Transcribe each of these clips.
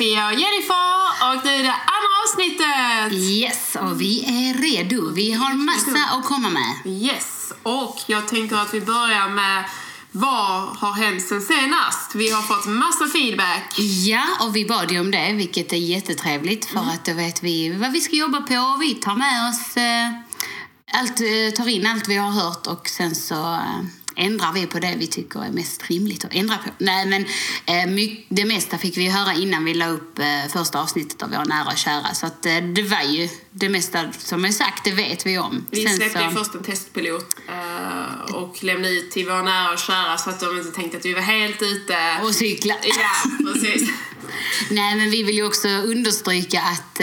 samtidigt med Fia och Jennifer och nu är det andra avsnittet! Yes, och vi är redo. Vi har massa att komma med. Yes, och jag tänker att vi börjar med vad har hänt sen senast? Vi har fått massa feedback. Ja, och vi bad ju om det, vilket är jättetrevligt för att då vet vi vad vi ska jobba på och vi tar med oss eh, allt, eh, tar in allt vi har hört och sen så eh, ändrar vi på det vi tycker är mest rimligt att ändra på. Nej, men eh, det mesta fick vi höra innan vi la upp eh, första avsnittet av Våra nära och kära. Så att, eh, det var ju det mesta som är sagt, det vet vi om. Vi Sen släppte ju så- först en testpilot och lämnade ut till våra nära och kära så att de inte tänkte att vi var helt ute. Och cykla. Ja, precis. Nej, men vi vill ju också understryka att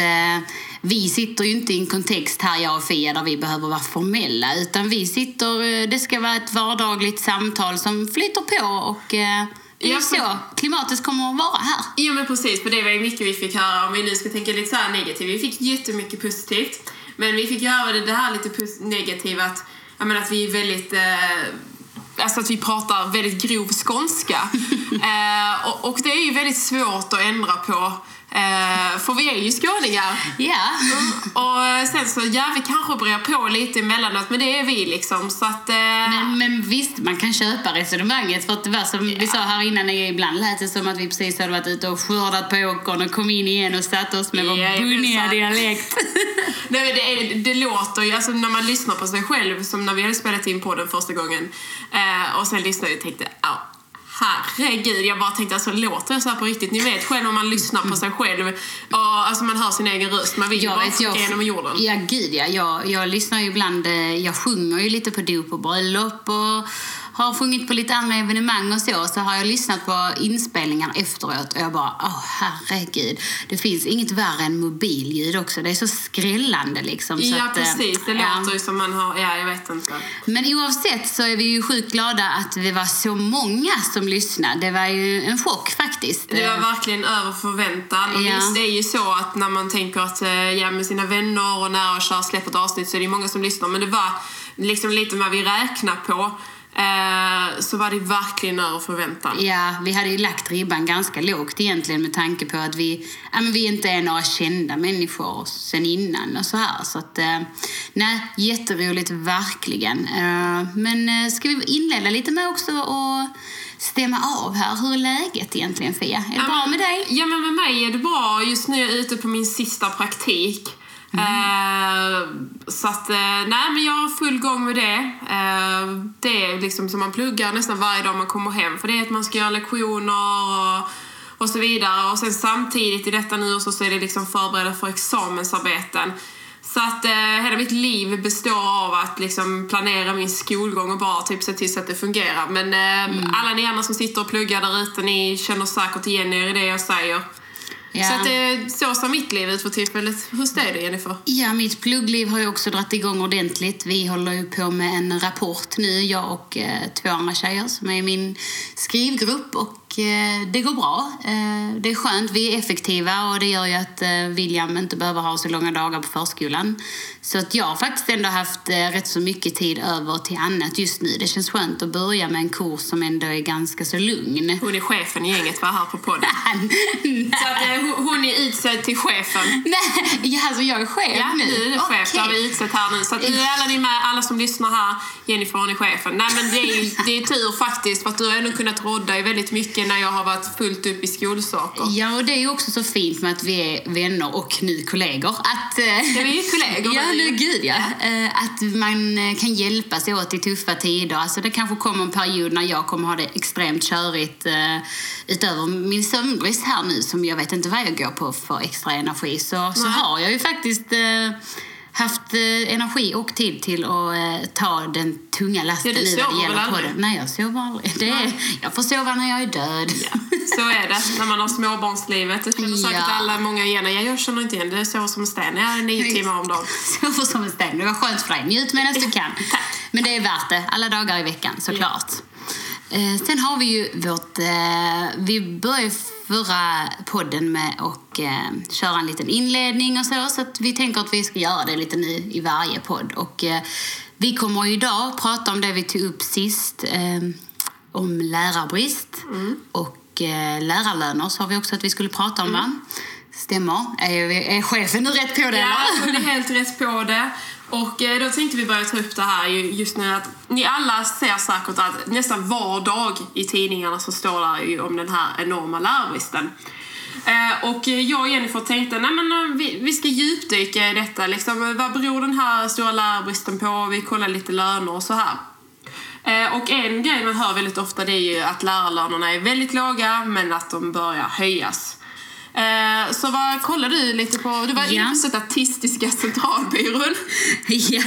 vi sitter ju inte i en kontext här, jag och Fia, där vi behöver vara formella. Utan vi sitter, eh, det ska vara ett vardagligt samtal som flyter på och eh, det är Ja, så klimatet kommer att vara här. Jo men precis, för det var ju mycket vi fick höra om vi nu ska tänka lite så här negativt. Vi fick jättemycket positivt. Men vi fick höra det, det här lite negativa att, jag menar, att vi är väldigt... Eh, alltså att vi pratar väldigt grov skånska. eh, och, och det är ju väldigt svårt att ändra på. Eh, för vi är ju skåningar. Ja. Och sen så, ja vi kanske brer på lite emellanåt men det är vi liksom så att... Eh, Men, men visst, man kan köpa resonemanget. För att det var som vi sa här innan, ibland lät det som att vi precis hade varit ute och skördat på åkern och kom in igen och satte oss med vår bunniga dialekt. Nej, men det, är, det låter ju, alltså när man lyssnar på sig själv, som när vi hade spelat in på den första gången, eh, och sen lyssnade jag och tänkte, ja, herregud, jag bara tänkte, alltså låter jag så här på riktigt? Ni vet själv om man lyssnar på sig själv, och alltså man hör sin egen röst, man vill ju bara fucka genom jorden. Ja, gud ja. Jag, jag lyssnar ju ibland, eh, jag sjunger ju lite på dop och bröllop och har sjungit på lite andra evenemang och så. Så har jag lyssnat på inspelningar efteråt och jag bara, åh herregud. Det finns inget värre än mobilljud också. Det är så skrällande liksom. så Ja, att, eh, precis. Det ja. låter ju som man har, ja, jag vet inte. Men oavsett så är vi ju sjukt glada att det var så många som lyssnade. Det var ju en chock faktiskt. Det var verkligen över förväntan. Ja. visst, det är ju så att när man tänker att eh, ja, med sina vänner och nära och kära släpper ett avsnitt så är det många som lyssnar. Men det var liksom lite vad vi räknar på. Eh, så var det verkligen över förväntan. Ja, vi hade ju lagt ribban ganska lågt egentligen med tanke på att vi, ja, men vi inte är några kända människor sen innan och så här. Så att, eh, nej, jätteroligt verkligen. Eh, men ska vi inleda lite med också och stämma av här. Hur är läget egentligen Fia? Är det bra med dig? Ja, men med mig är det bra. Just nu är jag ute på min sista praktik. Eh, så att, eh, nej men jag har full gång med det. Eh, det är liksom som man pluggar nästan varje dag man kommer hem. För det är att man ska göra lektioner och, och så vidare. Och sen samtidigt i detta nu så är det liksom förbereda för examensarbeten. Så att eh, hela mitt liv består av att liksom planera min skolgång och bara typ se till så att det fungerar. Men eh, alla ni andra som sitter och pluggar där ute, ni känner säkert igen er i det jag säger. Ja. Så att det, så ser mitt liv ut för tillfället. Hur är det Jennifer? Ja, mitt pluggliv har ju också dragit igång ordentligt. Vi håller ju på med en rapport nu, jag och eh, två andra tjejer som är i min skrivgrupp och eh, det går bra. Eh, det är skönt, vi är effektiva och det gör ju att eh, William inte behöver ha så långa dagar på förskolan. Så att jag har faktiskt ändå haft eh, rätt så mycket tid över till annat just nu. Det känns skönt att börja med en kurs som ändå är ganska så lugn. Hon är chefen i gänget var här på podden. Så att, eh, hon- är utsedd till chefen. Nej, ja, alltså jag är chef Ja, nu. är du chef. Det har vi utsett här nu. Så att nu är alla ni med, alla som lyssnar här, Jennifer hon är chefen. Nej men det är, ju- det är tur faktiskt för att du har ändå kunnat rodda i väldigt mycket när jag har varit fullt upp i skolsaker. Ja, och det är ju också så fint med att vi är vänner och nu kollegor. Att, eh, Ja, vi är kollegor Ja, nu, gud ja. Eh, Att man eh, kan hjälpas åt i tuffa tider. Alltså det kanske kommer en period när jag kommer ha det extremt körigt eh, utöver min sömnbrist här nu som jag vet inte vad jag går på för extra energi. Så, så har jag ju faktiskt haft eh, energi och tid till att eh, ta den tunga lasten Ja, nu vad det gäller det. Nej, jag sover aldrig. Det är, jag får sova när jag är död. Så är det när man har småbarnslivet. Det känner säkert Ja. alla många igen. Ja, jag känner inte igen det. Det sover som en sten. Jag är nio timmar om dagen. Sover som en sten. Det var skönt för dig. Njut medan du kan. Tack. Men det är värt det. Alla dagar i veckan, såklart. Eh, sen har vi ju vårt... Eh, vi började förra podden med att eh, köra en liten inledning och så. Så att vi tänker att vi ska göra det lite nu i varje podd. Och eh, vi kommer idag prata om det vi tog upp sist. Eh, om lärarbrist. Och och eh, lärarlöner sa vi också att vi skulle prata om, va? Stämmer. Är, är chefen nu rätt på det? Ja, hon är helt rätt på det. Och eh, då tänkte vi börja ta upp det här just nu att ni alla ser säkert att nästan var dag i tidningarna så står det ju om den här enorma lärarbristen. Eh, och jag och Jennifer tänkte nej men eh, vi, vi ska djupdyka i detta. Liksom, vad beror den här stora lärarbristen på? Vi kollar lite löner och så här. Och en grej man hör väldigt ofta det är ju att lärarlönerna är väldigt låga men att de börjar höjas. Eh, så vad kollar du lite på? Du var Ja. inne på Statistiska centralbyrån. Ja,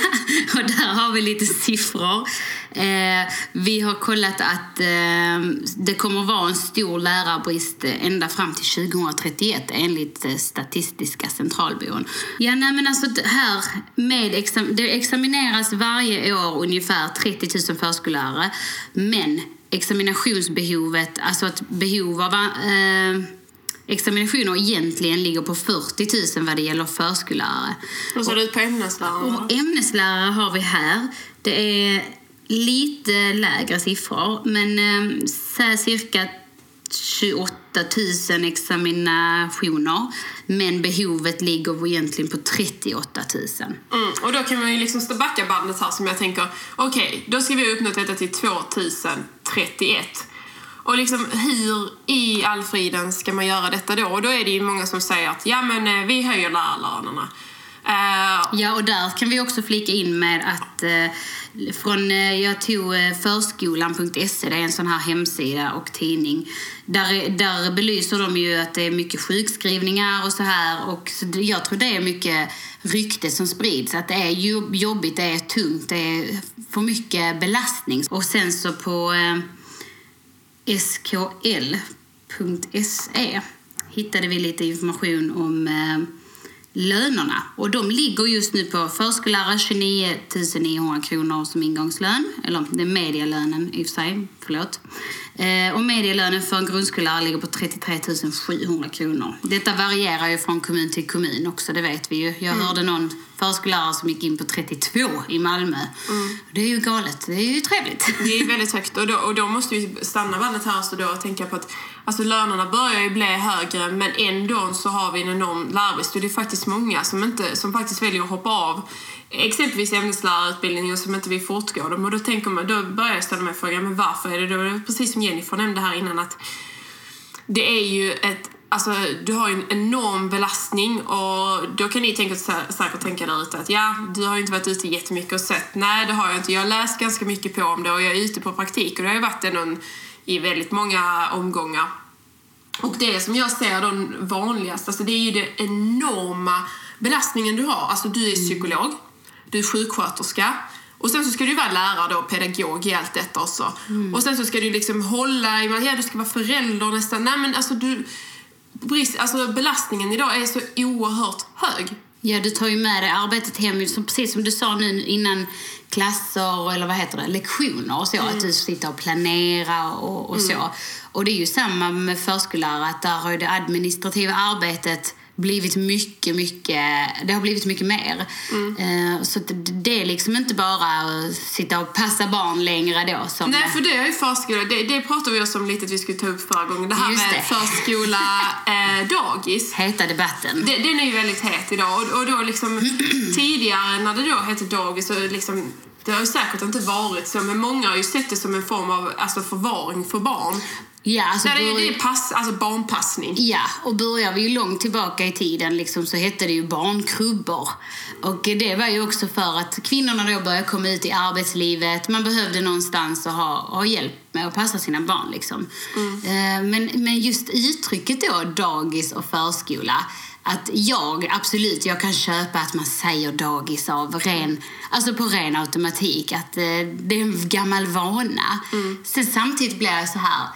och där har vi lite siffror. Eh, vi har kollat att eh, det kommer vara en stor lärarbrist ända fram till 2031 enligt Statistiska centralbyrån. Ja, nej, men alltså det här med exam det examineras varje år ungefär 30 000 förskollärare, men examinationsbehovet, alltså ett behov av eh, examinationer egentligen ligger på 40 000 vad det gäller förskollärare. Hur ser det ut på ämneslärarna? Och ämneslärare har vi här. Det är lite lägre siffror, men eh, så cirka 28 000 examinationer. Men behovet ligger egentligen på 38 000. Mm, och då kan man ju liksom stå backa bandet här som jag tänker, okej, då ska vi ha uppnått detta till 2031. Och liksom hur i all friden ska man göra detta då? Och då är det ju många som säger att ja men eh, vi höjer lärarlönerna. Uh, Ja, och där kan vi också flika in med att uh, från, uh, jag tog eh, förskolan.se, det är en sån här hemsida och tidning. Där, där belyser de ju att det är mycket sjukskrivningar och så här. Och så jag tror det är mycket rykte som sprids. Att det är jobbigt, det är tungt, det är för mycket belastning. Och sen så på eh, skl.se hittade vi lite information om eh, lönerna. Och de ligger just nu på förskollärare 29 900 kronor som ingångslön. Eller det är medialönen i och för sig, förlåt. Eh, och medialönen för en grundskollärare ligger på 33 700 kronor. Detta varierar ju från kommun till kommun också, det vet vi ju. Jag hörde någon förskollärare som gick in på 32 i Malmö. Det är ju galet, det är ju trevligt. Det är väldigt högt och då, och då måste vi stanna bandet här så då och tänka på att alltså lönerna börjar ju bli högre men ändå så har vi en enorm lärarbrist och det är faktiskt många som, inte, som faktiskt väljer att hoppa av exempelvis ämneslärarutbildningen som inte vill fortgå dem och då tänker man, då börjar jag ställa mig frågan men varför är det då, precis som Jennifer nämnde här innan att det är ju ett Alltså, du har ju en enorm belastning och då kan ni tänka, säkert tänka där ute att ja, du har ju inte varit ute jättemycket och sett. Nej, det har jag inte. Jag har läst ganska mycket på om det och jag är ute på praktik och det har ju varit en- i väldigt många omgångar. Och det som jag ser den vanligaste, alltså det är ju den enorma belastningen du har. Alltså du är psykolog, du är sjuksköterska och sen så ska du vara lärare och pedagog i allt detta också. Och sen så ska du liksom hålla i, ja du ska vara förälder nästan. Nej men alltså du, brist, alltså belastningen idag är så oerhört hög. Ja, du tar ju med dig arbetet hem, som, precis som du sa nu innan klasser eller vad heter det, lektioner och så. Att du sitter och planerar och, och så. Och det är ju samma med förskollärare, att där har ju det administrativa arbetet blivit mycket, mycket, det har blivit mycket mer. Eh, så det är liksom inte bara att sitta och passa barn längre då. Som Nej, för det är ju förskola. Det, det pratade vi också om lite att vi skulle ta upp förra gången. Det här Just med det. förskola, eh, dagis. heta debatten. Det, den är ju väldigt het idag. Och, och då liksom, tidigare när det då hette dagis så liksom, det har ju säkert inte varit så, men många har ju sett det som en form av alltså, förvaring för barn. Ja, alltså Där det, är- det är pass, alltså barnpassning. Ja, och börjar vi långt tillbaka i tiden liksom, så hette det ju barnkrubbor. Och det var ju också för att kvinnorna då började komma ut i arbetslivet. Man behövde någonstans att ha, ha hjälp med att passa sina barn. Liksom. Eh, Men, men just uttrycket då, dagis och förskola. Att jag, absolut, jag kan köpa att man säger dagis av ren, alltså på ren automatik. Att eh, det är en gammal vana. Sen samtidigt blir jag så här,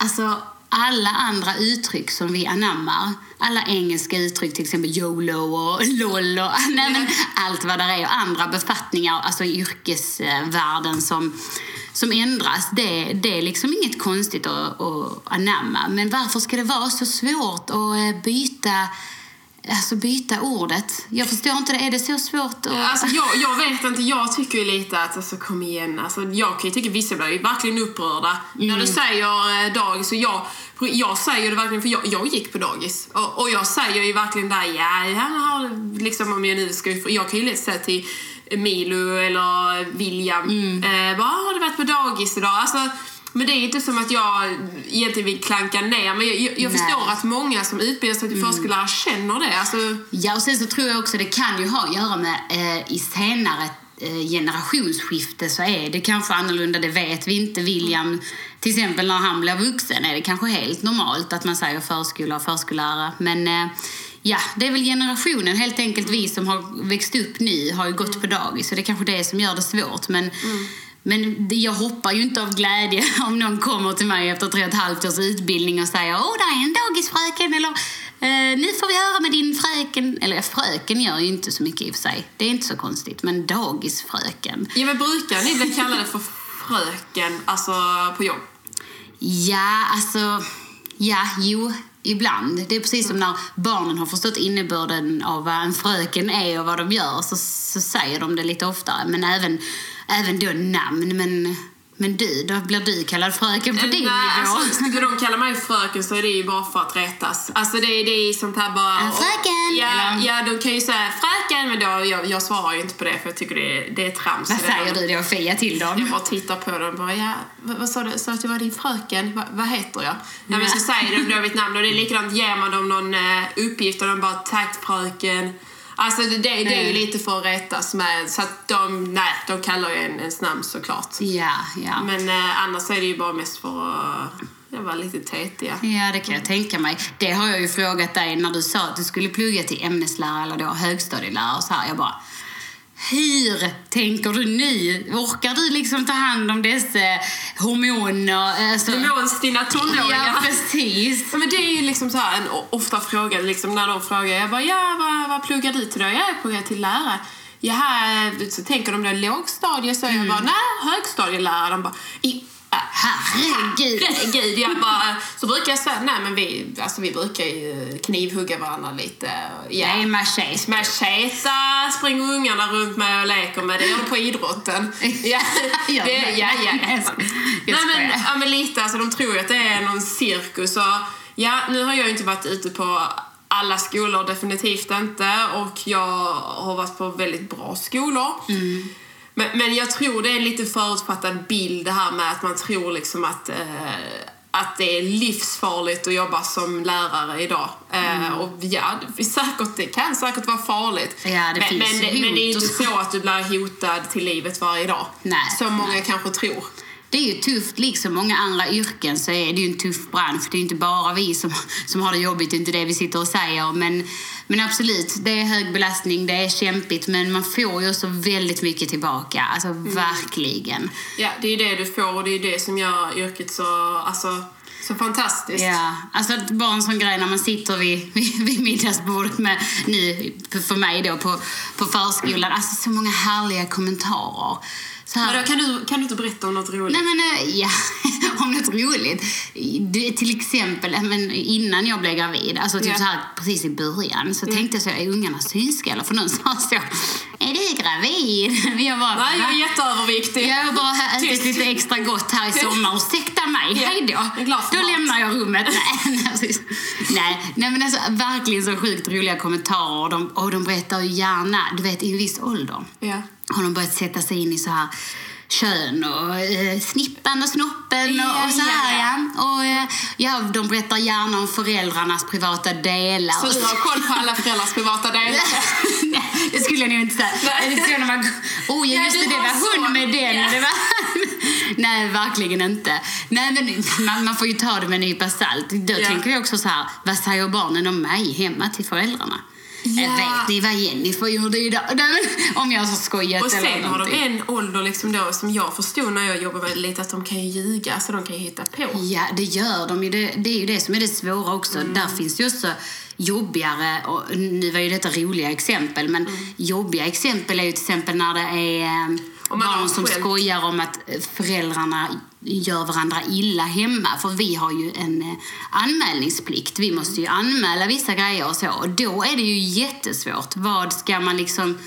Alltså, alla andra uttryck som vi anammar, alla engelska uttryck, till exempel YOLO och LOL och nej, men allt vad det är och andra befattningar, alltså i yrkesvärlden som, som ändras, det, det är liksom inget konstigt att, att anamma. Men varför ska det vara så svårt att eh, byta alltså, byta ordet. Jag förstår inte det. Är det så svårt att... Alltså, jag, jag vet inte, jag tycker ju lite att, alltså kom igen, alltså, jag kan ju tycka vissa blir ju verkligen upprörda när du säger eh, dagis och jag, jag säger det verkligen för jag, jag gick på dagis och, och jag säger ju verkligen där, ja, har liksom om jag nu ska, jag kan ju lätt säga till Milo eller William, eh, bara, har du varit på dagis idag? Alltså, men det är inte som att jag egentligen vill klanka ner, men jag, jag, jag förstår att många som utbildar sig till förskollärare känner det. Alltså, Ja, och sen så tror jag också det kan ju ha att göra med eh, i senare eh, generationsskifte så är det kanske annorlunda, det vet vi inte. William, till exempel när han blir vuxen är det kanske helt normalt att man säger förskola och förskollärare. Men eh, ja, det är väl generationen helt enkelt. Vi som har växt upp nu har ju gått på dagis så det är kanske det som gör det svårt. Men, men jag hoppar ju inte av glädje om någon kommer till mig efter tre och ett halvt års utbildning och säger åh, där är en dagisfröken eller eh, nu får vi höra med din fröken. Eller fröken gör ju inte så mycket i och för sig. Det är inte så konstigt. Men dagisfröken. Ja, men brukar ni bli kallade för fröken, alltså på jobb? Ja, alltså... Ja, jo, ibland. Det är precis som när barnen har förstått innebörden av vad en fröken är och vad de gör så, så säger de det lite oftare. Men även, även då namn. Men, men du, då blir du kallad fröken på din Nej, nivå. alltså, skulle de kalla mig fröken så är det ju bara för att retas. Alltså det, är- det är sånt här bara... En fröken, Ja, eller? ja, de kan ju säga fröken, men då, jag, jag svarar ju inte på det för jag tycker det, är- det är trams. Vad säger du då, Fia, till dem? Jag bara tittar på dem och bara, ja, vad, vad sa du? Sa att jag var din fröken? Va, vad heter jag? Ja, men så säger de då mitt namn och det är likadant, ger man dem någon uh, uppgift och de bara, tack fröken. Alltså det, det, det är ju Mm. lite för att rättas med, så att de, nej, de kallar ju en, ens namn såklart. Ja, ja. Men eh, annars är det ju bara mest för att jag var lite tetiga. Ja, det kan jag tänka mig. Det har jag ju frågat dig när du sa att du skulle plugga till ämneslärare eller då högstadielärare och så här. Jag bara, hur tänker du nu? Orkar du liksom ta hand om dessa hormoner? Alltså, Hormonstinna ja, tonåringar. precis. Ja, men det är ju liksom så en ofta fråga liksom när de frågar. Jag bara, ja vad, vad pluggar du till då? Jag pluggar till lärare. Jaha, så tänker de då lågstadie? Så jag bara, nej högstadielärare. De bara, i, Herregud. Herregud, jag bara, så brukar jag säga, nej men vi, alltså vi brukar ju knivhugga varandra lite. Ja. Nej, machete. Macheta springer ungarna runt med och leker med. Det gör på idrotten. Ja, det, de? ja, ja. Jag Nej, men, ja, men lite, alltså, de tror ju att det är någon cirkus. Och, ja, nu har jag ju inte varit ute på alla skolor, definitivt inte. Och jag har varit på väldigt bra skolor. Mm. Men, men jag tror det är en lite förutfattad bild det här med att man tror liksom att, eh, att det är livsfarligt att jobba som lärare idag. Eh, och ja, det, säkert, det kan säkert vara farligt. Mm. Ja, det men, men, det- men det är inte så att du blir hotad till livet varje dag. Nej, Som många kanske tror. Det är ju tufft, liksom många andra yrken så är det ju en tuff bransch. Det är ju inte bara vi som, som har det jobbigt, det är inte det vi sitter och säger. Men, men absolut, det är hög belastning, det är kämpigt men man får ju också väldigt mycket tillbaka. Alltså verkligen. Ja, det är det du får och det är det som gör yrket så, alltså, så fantastiskt. Ja, alltså att bara en sån grej när man sitter vid, vid, vid middagsbordet med, nu för- för mig då på, på förskolan, alltså så många härliga kommentarer. Så här, Men då, kan, du, kan du inte berätta om något roligt? Nej men eh, ja, om något roligt. Det, till exempel eh, men innan jag blev gravid, alltså typ Ja. så här precis i början, så tänkte jag så, är ungarna synskalla? För någon sa så, är du gravid? Men Jag bara, Nej, jag är jätteöverviktig. Jag har bara ätit lite extra gott här i sommar. Ursäkta mig, Ja, hej då. Då lämnar jag rummet. Nej, nej, men alltså verkligen så sjukt roliga kommentarer. Och de, och de berättar ju gärna, du vet i en viss ålder Ja. Har de börjat sätta sig in i så här kön och eh, snippan och snoppen och, och så här ja. Och, eh, ja. De berättar gärna om föräldrarnas privata delar. Så du har koll på alla föräldrars privata delar? Nej, det skulle jag nog inte säga. Nej. Det man, oh, ja, just det, det var hon med den. Ja. Det var, nej, verkligen inte. Nej, men man, man får ju ta det med en nypa salt. Då Ja. tänker jag också så här, vad säger barnen om mig hemma till föräldrarna? Ja. Jag vet ni vad Jennifer gjorde idag? Om jag har skojat Och eller sen har de en ålder liksom då, som jag förstod när jag jobbade med det lite att de kan ju ljuga, så de kan ju hitta på. Ja, det gör de ju. Det, det är ju det som är det svåra också. Mm. Där finns ju också jobbigare, och nu var ju detta roliga exempel, men Mm. jobbiga exempel är ju till exempel när det är eh, barn som skämt. skojar om att föräldrarna gör varandra illa hemma. För vi har ju en eh, anmälningsplikt. Vi måste ju anmäla vissa grejer och så. Och då är det ju jättesvårt. Vad ska man liksom...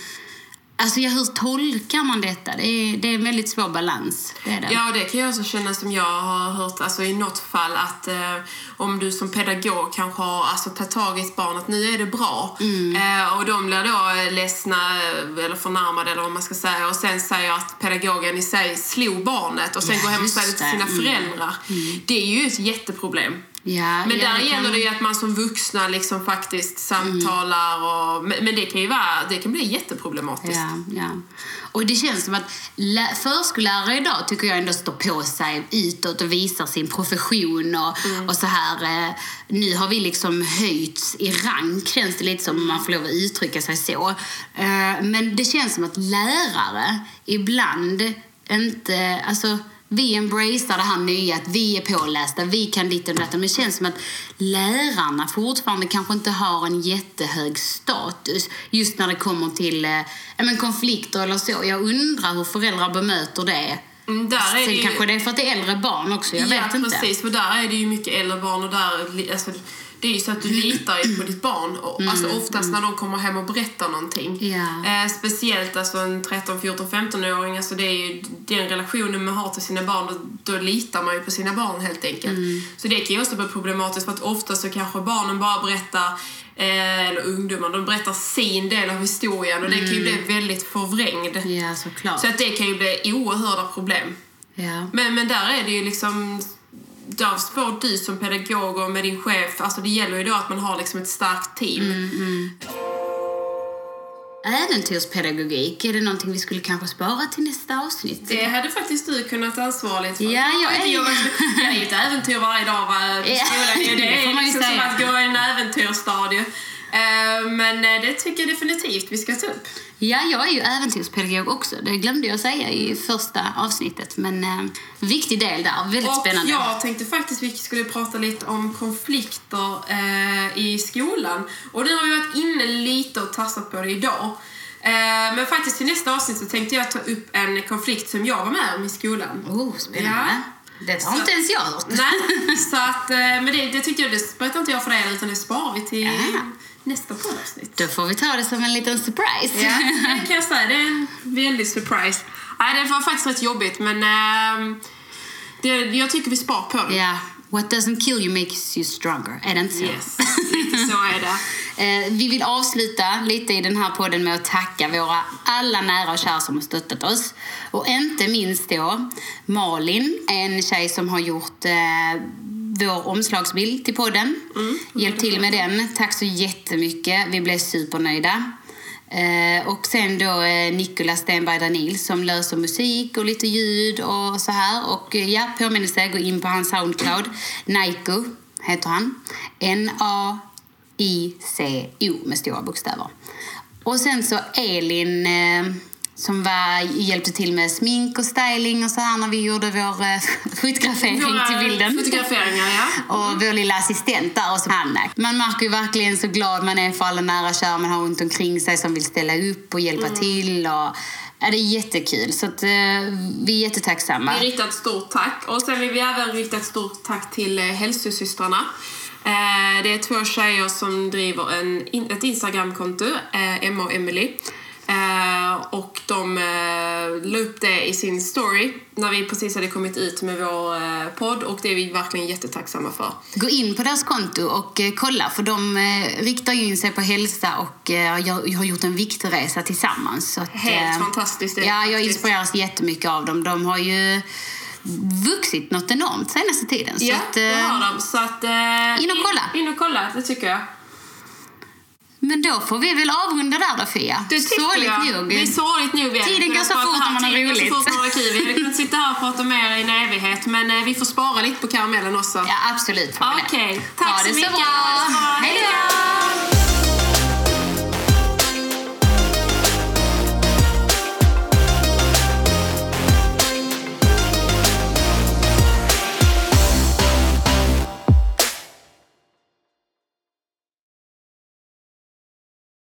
Alltså ja, hur tolkar man detta? Det är, det är en väldigt svår balans. Det det. Ja, det kan jag också känna som jag har hört alltså, i något fall att eh, om du som pedagog kanske har alltså, tagit tag i ett barn att nu är det bra eh, och de blir då eh, ledsna eh, eller förnärmade eller vad man ska säga och sen säger att pedagogen i sig slog barnet och sen Ja, går hem och säger det till sina Mm. föräldrar. Det är ju ett jätteproblem. Ja, Men ja, där det kan- gäller det ju att man som vuxna liksom faktiskt samtalar och, men, det kan ju vara, det kan bli jätteproblematiskt. Ja, ja. Och det känns som att lä- förskollärare idag tycker jag ändå står på sig utåt och visar sin profession och, Mm. och så här. Eh, nu har vi liksom höjts i rank känns det lite som om man får lov att uttrycka sig så. Eh, men det känns som att lärare ibland inte, alltså vi embracear det här nya, att vi är pålästa, vi kan ditt och detta. Men det känns som att lärarna fortfarande kanske inte har en jättehög status just när det kommer till eh, ja, men konflikter eller så. Jag undrar hur föräldrar bemöter det. Mm, där är det Sen ju, kanske det är för att det är äldre barn också, jag ja, vet inte. precis. För där är det ju mycket äldre barn och där, alltså, det är ju så att du litar ju på ditt barn. Och, alltså oftast när de kommer hem och berättar någonting. Mm, Ja. Eh, speciellt alltså en 13, 14, 15-åring. Alltså det är ju den relationen man har till sina barn. Och då litar man ju på sina barn helt enkelt. Mm. Så det kan ju också bli problematiskt för att ofta så kanske barnen bara berättar eh, eller ungdomar, de berättar sin del av historien och det kan ju Mm. bli väldigt förvrängd. Såklart. Så att det kan ju bli oerhörda problem. Ja. Men, men där är det ju liksom... Där får du som pedagog och med din chef, alltså det gäller ju då att man har liksom ett starkt team. Mm. Äventyrspedagogik, är det någonting vi skulle kanske spara till nästa avsnitt? Det hade faktiskt du kunnat ansvarligt för. Ja, jag är- inte, jag, är ju ett äventyr varje dag va, på skolan. Det är ju liksom som att gå i en äventyrsstadie. Eh, Men eh, det tycker jag definitivt vi ska ta upp. Ja, jag är ju äventyrspedagog också. Det glömde jag säga i första avsnittet. Men eh, viktig del där. Väldigt Och spännande. jag tänkte faktiskt vi skulle prata lite om konflikter eh, i skolan. Och nu har vi varit inne lite och tassat på det idag. Eh, men faktiskt till nästa avsnitt så tänkte jag ta upp en konflikt som jag var med om i skolan. Oh, spännande. Det har inte ens jag hört. Nej, så att, eh, men det, det tyckte jag, det berättar inte jag för dig utan det sparar vi till Ja. Nästa poddavsnitt. Då får vi ta det som en liten surprise. Ja, det kan jag säga. Det är en väldig surprise. Nej, det var faktiskt rätt jobbigt men ehm, det, jag tycker vi spar på det. Ja, What doesn't kill you makes you stronger. Är det inte så? Yes, lite så är det. Eh, vi vill avsluta lite i den här podden med att tacka våra alla nära och kära som har stöttat oss. Och inte minst då Malin, en tjej som har gjort eh, vår omslagsbild till podden. Hjälpt till med den. Tack så jättemycket. Vi blev supernöjda. Eh, och sen då eh, Nicolas Stenberg Danil som löser musik och lite ljud och så här. Och eh, ja, påminnelse, gå in på hans Soundcloud. Naiko heter han. N-A-I-C-O med stora bokstäver. Och sen så Elin eh, som var, hjälpte till med smink och styling och så här när vi gjorde vår eh, fotografering till bilden. fotograferingar, ja. Och vår lilla assistent där och så Hanna. Man märker ju verkligen så glad man är för alla nära och kära man har runt omkring sig som vill ställa upp och hjälpa till. Och, ja, det är jättekul. Så att, eh, vi är jättetacksamma. Vi riktar ett stort tack. Och sen vill vi även rikta ett stort tack till eh, hälsosystrarna. Eh, det är två tjejer som driver en, ett Instagramkonto, eh, Emma och Emily. Eh, och de eh, la upp det i sin story när vi precis hade kommit ut med vår eh, podd och det är vi verkligen jättetacksamma för. Gå in på deras konto och eh, kolla för de eh, riktar ju in sig på hälsa och eh, gör- har gjort en viktresa tillsammans. Så att, Helt eh, fantastiskt. Ja, jag faktiskt. inspireras jättemycket av dem. De har ju vuxit något enormt senaste tiden. Så Ja, att, det eh, har de. Så att, eh, in och kolla. In, in och kolla, det tycker jag. Men då får vi väl avrunda där då, Fia. Det Sorgligt jag. nog. Det är sorgligt nog. Tiden går så fort när man har Tiden går så roligt. fort när man har kul. Vi hade kunnat sitta här och prata med er i en evighet, men eh, vi får spara lite på karamellen också. Ja, absolut. Okej, Ha tack det så mycket. Ha det så bra. Hej då!